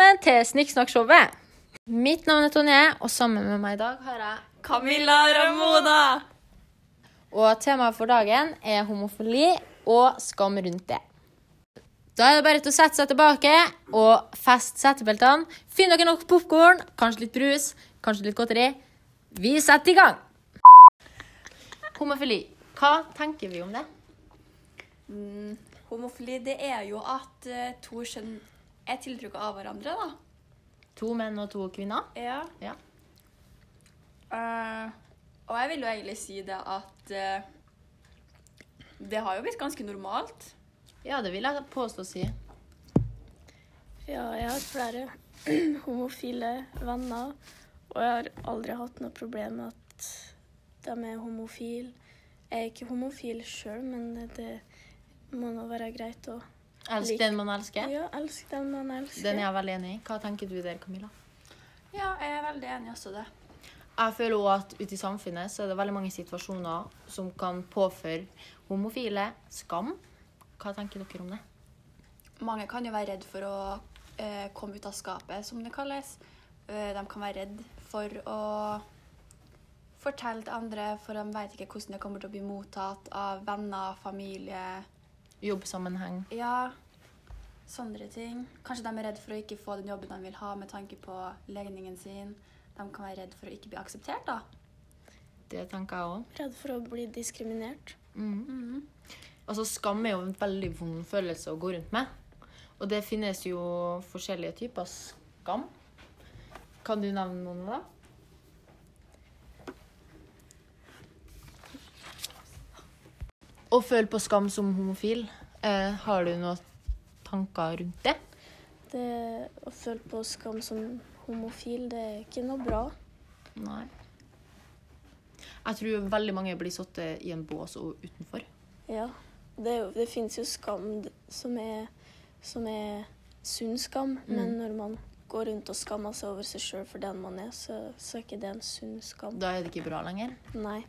velkommen til Snikksnakk-showet. Mitt navn er Tonje, og sammen med meg i dag har jeg Camilla Ramona! Og temaet for dagen er homofili og skam rundt det. Da er det bare til å sette seg tilbake og feste settebeltene. Finn dere nok popkorn, kanskje litt brus, kanskje litt godteri. Vi setter i gang! Homofili. Hva tenker vi om det? Mm, homofili, det er jo at eh, to kjønn er tiltrukket av hverandre, da. To menn og to kvinner? Ja. Ja. Uh, og jeg vil jo egentlig si det at uh, det har jo blitt ganske normalt. Ja, det vil jeg påstå å si. Ja, jeg har flere homofile venner, og jeg har aldri hatt noe problem med at de er homofile. Jeg er ikke homofil sjøl, men det må nå være greit å Elsk den man elsker. ja, elsk den man elsker. Den er jeg veldig enig i. Hva tenker du der, Camilla? Ja, jeg er veldig enig også det. Jeg føler også at ute i samfunnet så er det veldig mange situasjoner som kan påføre homofile skam. Hva tenker dere om det? Mange kan jo være redd for å eh, komme ut av skapet, som det kalles. Eh, de kan være redd for å fortelle til andre, for de vet ikke hvordan det kommer til å bli mottatt av venner, familie. Jobbsammenheng. Ja, sånne ting. Kanskje de er redd for å ikke få den jobben de vil ha med tanke på legningen sin. De kan være redd for å ikke bli akseptert, da. Det tenker jeg òg. Redd for å bli diskriminert. Mm. Altså, skam er jo en veldig vond følelse å gå rundt med. Og det finnes jo forskjellige typer skam. Kan du nevne noen av Å føle på skam som homofil, eh, har du noen tanker rundt det? Det å føle på skam som homofil, det er ikke noe bra. Nei. Jeg tror veldig mange blir satt i en bås og utenfor. Ja. Det, det fins jo skam som er, som er sunn skam, men når man går rundt og skammer seg over seg sjøl for den man er, så, så er ikke det en sunn skam. Da er det ikke bra lenger. Nei.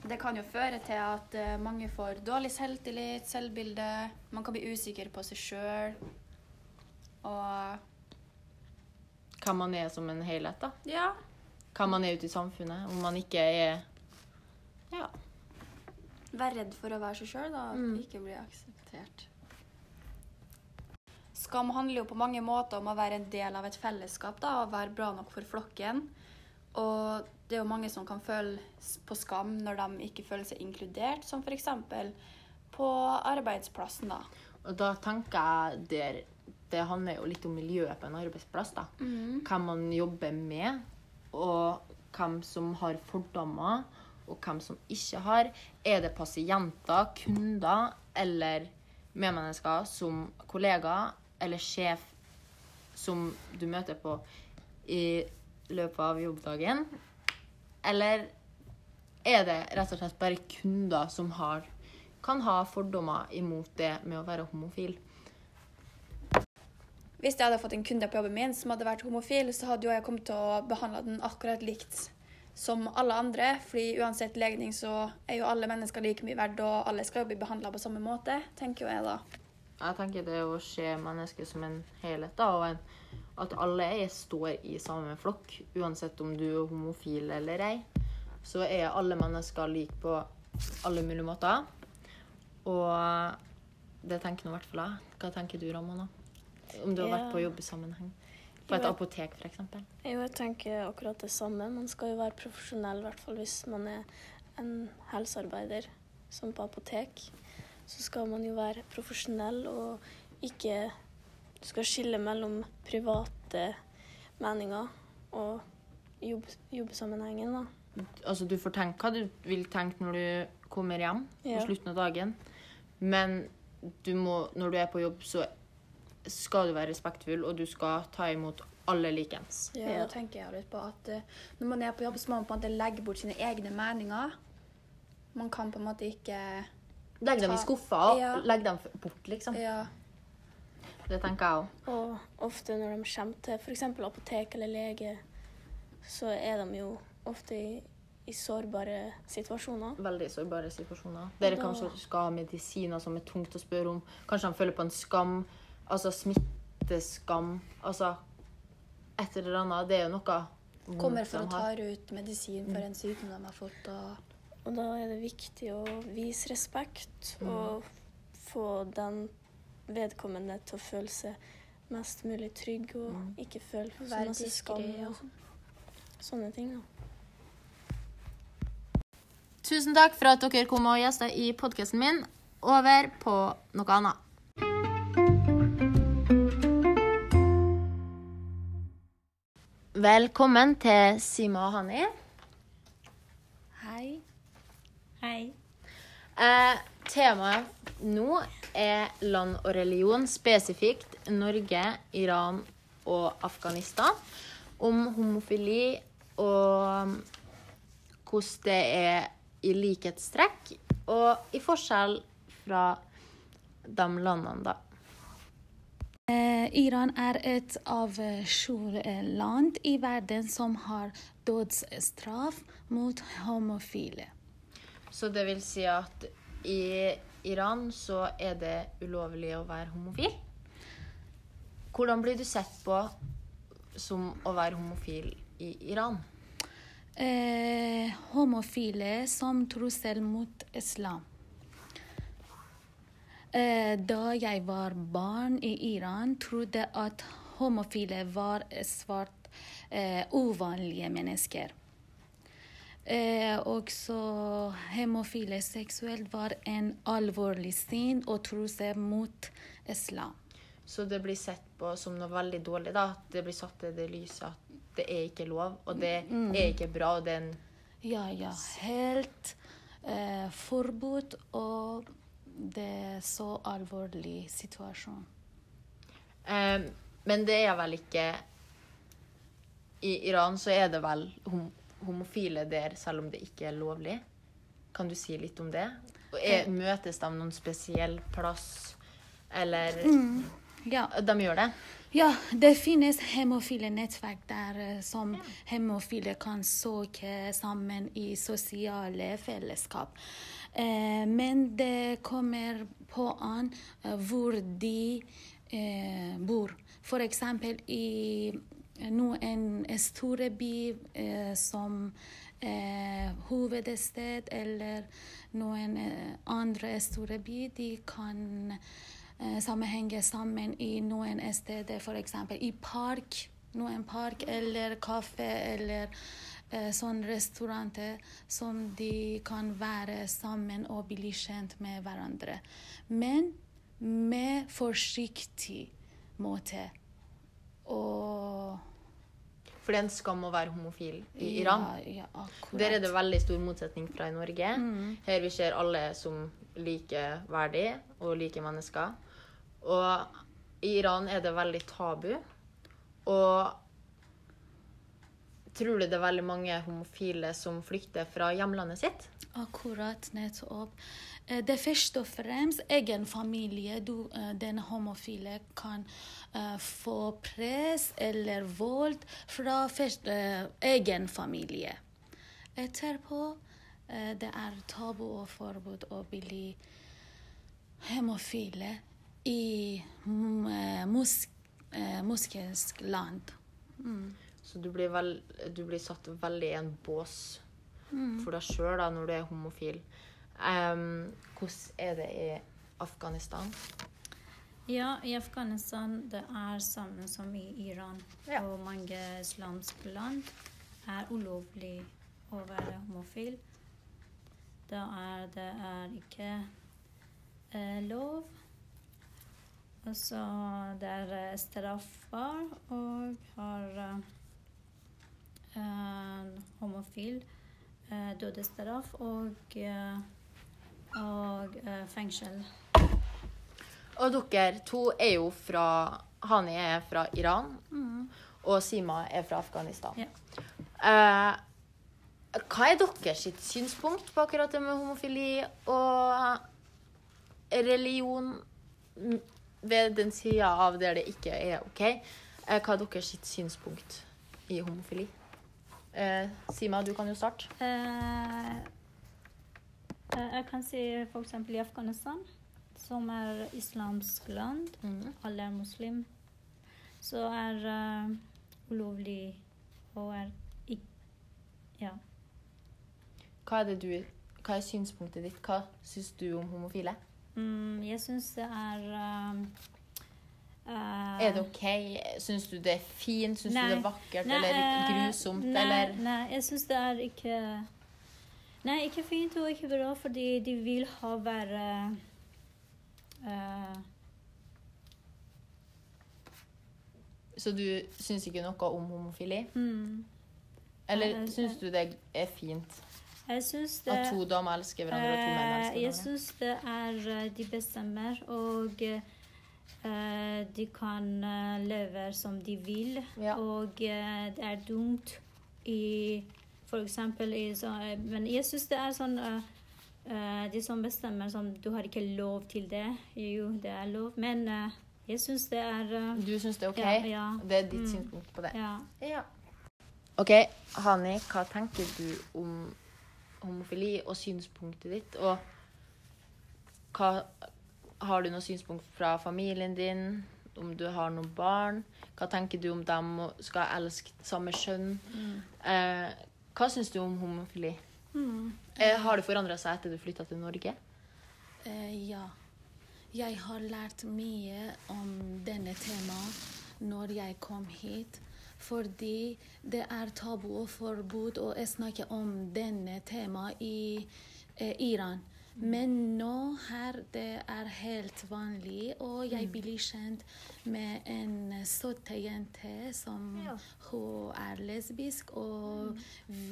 Det kan jo føre til at eh, mange får dårlig selvtillit, selvbilde. Man kan bli usikker på seg sjøl. Og Hva man er som en helhet, da. ja, Hva man er ute i samfunnet. Om man ikke er Ja. være redd for å være seg sjøl, da. Mm. Ikke bli akseptert. Skam handler jo på mange måter om å være en del av et fellesskap da, og være bra nok for flokken. Og det er jo mange som kan føle på skam når de ikke føler seg inkludert, som f.eks. på arbeidsplassen. da. Og da tenker jeg der Det handler jo litt om miljøet på en arbeidsplass. da. Hvem man jobber med, og hvem som har fordommer, og hvem som ikke har. Er det pasienter, kunder eller medmennesker som kollegaer eller sjef som du møter på i løpet av jobbdagen? Eller er det rett og slett bare kunder som har, kan ha fordommer imot det med å være homofil? Hvis jeg hadde fått en kunde på jobben min som hadde vært homofil, så hadde jo jeg kommet til å behandle den akkurat likt som alle andre. fordi uansett legning så er jo alle mennesker like mye verdt, og alle skal jo bli behandla på samme måte, tenker jo jeg da. Jeg tenker det å se mennesket som en helhet, da, og en, at alle er, står i samme flokk, uansett om du er homofil eller ei, så er alle mennesker like på alle mulige måter. Og det tenker nå i hvert fall jeg. Hva tenker du, Ramona? Om du har vært på jobbsammenheng? På et apotek, f.eks. Jo, jeg tenker akkurat det samme. Man skal jo være profesjonell, i hvert fall hvis man er en helsearbeider, som på apotek. Så skal man jo være profesjonell og ikke Du skal skille mellom private meninger og jobb, jobbsammenhengen, da. Altså, du får tenke hva du vil tenke når du kommer hjem Ja. på slutten av dagen. Men du må, når du er på jobb, så skal du være respektfull, og du skal ta imot alle likens. Ja, da tenker jeg litt på at uh, når man er på jobb, så må man på en måte legge bort sine egne meninger. Man kan på en måte ikke Legg dem i skuffa og Ja. legg dem bort, liksom. Ja. Det tenker jeg òg. Og ofte når de kommer til f.eks. apotek eller lege, så er de jo ofte i, i sårbare situasjoner. Veldig sårbare situasjoner. Dere kanskje skal ha medisiner som er tungt å spørre om. Kanskje de føler på en skam. Altså smitteskam. Altså et eller annet. Det er jo noe Kommer for å ta ut medisin for en sykdom de har fått. og... Og da er det viktig å vise respekt Mm. og få den vedkommende til å føle seg mest mulig trygg og Mm. ikke føle så Være masse skam og og sånne ting. da. Tusen takk for at dere kom og gjesta i podkasten min. Over på noe annet. Velkommen til Sima og Hani. Hei. Hei. Eh, temaet nå er land og religion, spesifikt Norge, Iran og Afghanistan. Om homofili og hvordan det er i likhetstrekk og i forskjell fra de landene, da. Eh, Iran er et av sju land i verden som har dødsstraff mot homofile. Så det vil si at i Iran så er det ulovlig å være homofil. Hvordan blir du sett på som å være homofil i Iran? Eh, homofile som trussel mot islam. Eh, da jeg var barn i Iran, trodde at homofile var svært eh, uvanlige mennesker. Eh, også homofile seksuelt var en alvorlig synd og trussel mot islam. Så det blir sett på som noe veldig dårlig. da. Det blir satt i det lyset at det er ikke lov, og det er ikke bra. og det er en Ja, ja. Helt eh, forbudt, og det er så alvorlig situasjon. Eh, men det er vel ikke I Iran så er det vel hom homofile der, selv om det ikke er lovlig. Kan du si litt om det? Er, møtes de noen spesiell plass, eller Ja, De gjør det? ja det finnes homofile nettverk der som som homofile kan søke sammen i sosiale fellesskap. Eh, men det kommer på an eh, hvor de eh, bor. For eksempel i noen store by eh, som eh, hovedsted eller noen eh, andre store by, de kan eh, sammenhenge sammen i noen steder, f.eks. i park. Noen park eller kafé eller eh, sånn restauranter som de kan være sammen og bli kjent med hverandre. Men med forsiktig måte. Og For det er en skam å være homofil i Iran. Ja, ja. Der er det veldig stor motsetning fra i Norge. Her vi ser alle som likeverdige og like mennesker. Og i Iran er det veldig tabu. Og tror du det er veldig mange homofile som flykter fra hjemlandet sitt? Akkurat, nettopp. Eh, Det er først og fremst egen familie. Du, eh, den homofile kan eh, få press eller vold fra først, egen familie. Etterpå eh, det er tabu og forbud å bli homofile i mm, muskelsk land. Så du blir, vel, du blir satt veldig i en bås for deg sjøl når du er homofil. Em, hvordan er det i Afghanistan? Ja, i Afghanistan det er samme som i Iran. Ja. Og mange islamske land er ulovlig å være homofil. Da er det er ikke eh, lov. Og så det er straffbar og har eh, homofil eh, dødsstraff og, eh, og eh, fengsel. Og dere to er jo fra Hani er fra Iran, og Sima er fra Afghanistan. Ja. Eh, hva er deres synspunkt på akkurat det med homofili og religion mm, ved den sida av der det ikke er OK? Eh, hva er deres synspunkt i homofili? Eh, Sima, du kan jo starte. Eh, jeg kan si f.eks. i Afghanistan, som er islamsk land. Alle er muslim. så er uh, ulovlig og er ikke Ja. Hva er, du, hva er synspunktet ditt? Hva syns du om homofile? Mm, jeg syns det er um, uh, Er det OK? Syns du det er fint? Syns du det er vakkert Nei, eller eh, grusomt? Nei, eller nei jeg syns det er ikke Nei, ikke fint og ikke bra, fordi de vil ha være uh, Så du syns ikke noe om homofili? mm, Eller syns du det er fint Jeg syns det at to damer elsker hverandre, og to menn elsker hverandre? Jeg syns det er eh, de bestemmer, og uh, de kan eh, leve som de vil. Ja. Og uh, det er dumt i For eksempel i sånn eh, Men jeg syns det er sånn eh, eh, De som bestemmer sånn Du har ikke lov til det. Jo, det er lov, men jeg syns det er Du syns det er OK? Ja, ja. Det er ditt Mm. synspunkt på det? Ja. Ja. OK, Hani, hva tenker du om homofili og synspunktet ditt? Og hva Har du noe synspunkt fra familien din? Om du har noen barn? Hva tenker du om dem skal elske samme kjønn? Eh, hva syns du om homofili? Eh, har det forandra seg etter du flytta til Norge? Eh, ja. Jeg har lært mye om denne temaet når jeg kom hit. Fordi det er tabu og forbud å snakke om denne temaet i eh, Iran. Men nå her det er helt vanlig, og jeg blir kjent med en søt jente som hun er lesbisk, og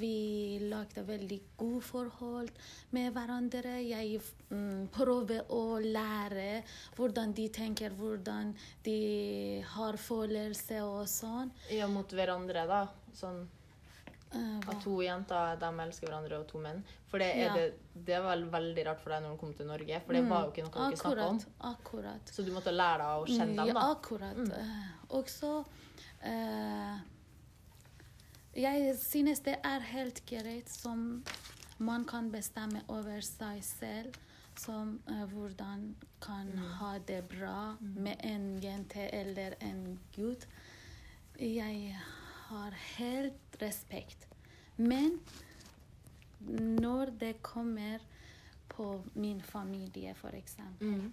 vi lagde veldig gode forhold med hverandre. Jeg mm, prøver å lære hvordan de tenker, hvordan de har følelser og sånn. Ja, mot hverandre, da. Sånn Eh, at to jenter de elsker hverandre, og to menn. For det Ja. det, det var vel veldig rart for deg når du kom til Norge, for det var jo ikke noe dere snakka om. akkurat. Så du måtte lære deg å kjenne dem, Ja, da. akkurat. Mm. Og så uh, Jeg synes det er helt greit som man kan bestemme over seg selv. Som uh, hvordan kan ha det bra med en jente eller en gutt. Jeg har helt respekt. Men når det kommer på min familie, for eksempel Mm.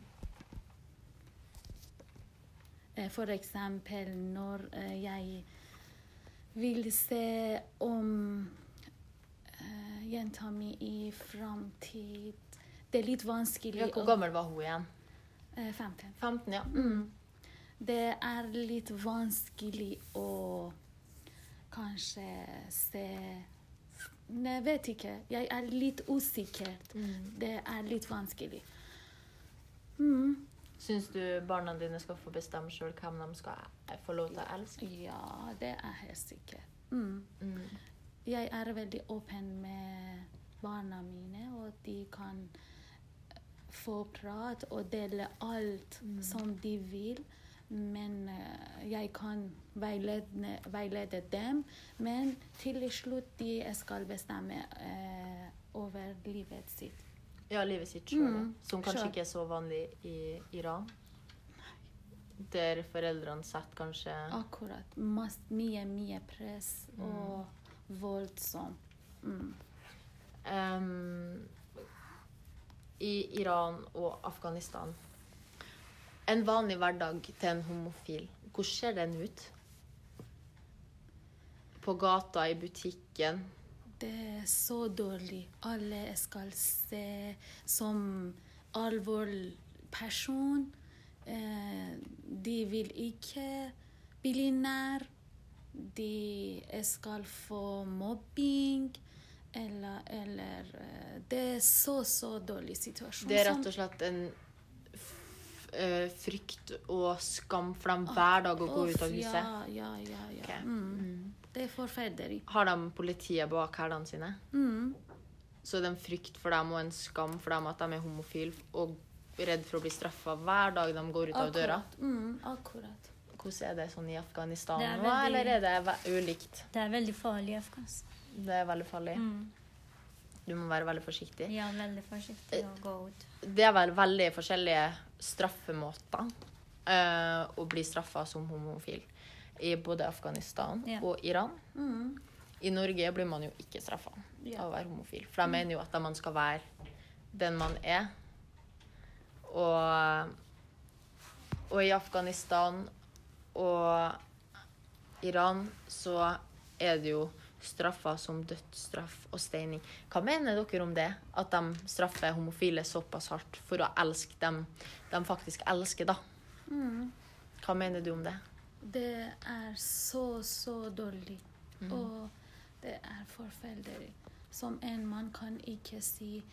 Eh, For eksempel når eh, jeg vil se om eh, jenta mi i framtid Det er litt vanskelig Ja, hvor gammel var hun igjen? eh, 15. 15, ja. Mm. Det er litt vanskelig å kanskje se jeg vet ikke. Jeg er litt usikker. Mm. Det er litt vanskelig. Mm. Syns du barna dine skal få bestemme sjøl hvem de skal få lov til å elske? Ja, det er helt sikkert. Mm. Mm. Jeg er veldig åpen med barna mine, og de kan få prat og dele alt som de vil. Men eh, jeg kan veilede, veilede dem. Men til slutt de skal bestemme eh, over livet sitt. Ja, livet sitt sjøl, Mm, som kanskje sure. ikke er så vanlig i Iran. Der foreldrene setter kanskje Akkurat. Mas, mye, mye press og voldsomt. Mm. Um, I Iran og Afghanistan En vanlig hverdag til en homofil, hvordan ser den ut? På gata, i butikken? Det er så dårlig. Alle skal se som alvorlig person. Eh, de vil ikke bli nær. De skal få mobbing. Eller, eller eh, Det er så, så dårlig situasjon. Det er rett og slett en eh, frykt og skam for dem hver dag å gå ut av huset. Ja, ja, ja. ja. Okay. Mm. Det er forferdelig. Har de politiet bak hælene sine? Mm. Så det er en frykt for dem og en skam for dem at de er homofile og redd for å bli straffa hver dag de går ut av døra. Akkurat. Mm, akkurat. Hvordan er det sånn i Afghanistan nå, veldig- eller er det ulikt? Det er veldig farlig i Afghanistan. Det er veldig farlig. Mm. Du må være veldig forsiktig. Er veldig forsiktig å gå ut. Det er vel veldig forskjellige straffemåter. uh, å bli straffa som homofil i både Afghanistan yeah. og Iran. I Norge blir man jo ikke straffa yeah. av å være homofil. For de mener jo at man skal være den man er. Og, og i Afghanistan og Iran så er det jo straffa som dødsstraff og steining. Hva mener dere om det? At de straffer homofile såpass hardt for å elske dem de faktisk elsker, da? Hva mener du om det? Det er så, så dårlig. Og det er forferdelig. Som en mann kan ikke si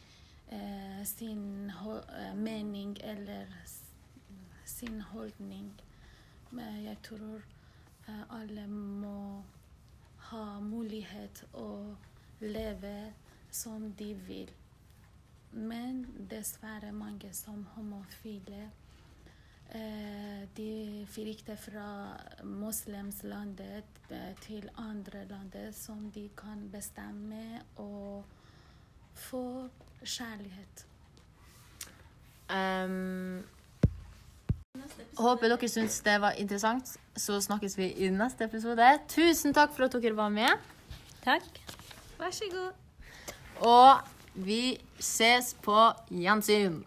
eh, sin eh, mening eller sin holdning. Men jeg tror eh, alle må ha mulighet å leve som de vil. Men dessverre mange som homofile Eh, de flykter fra muslimslandet eh, til andre land som de kan bestemme og få kjærlighet. Ehm, håper dere syns det var interessant. Så snakkes vi i neste episode. Tusen takk for at dere var med. Takk. Vær så god. Og vi ses på gjensyn.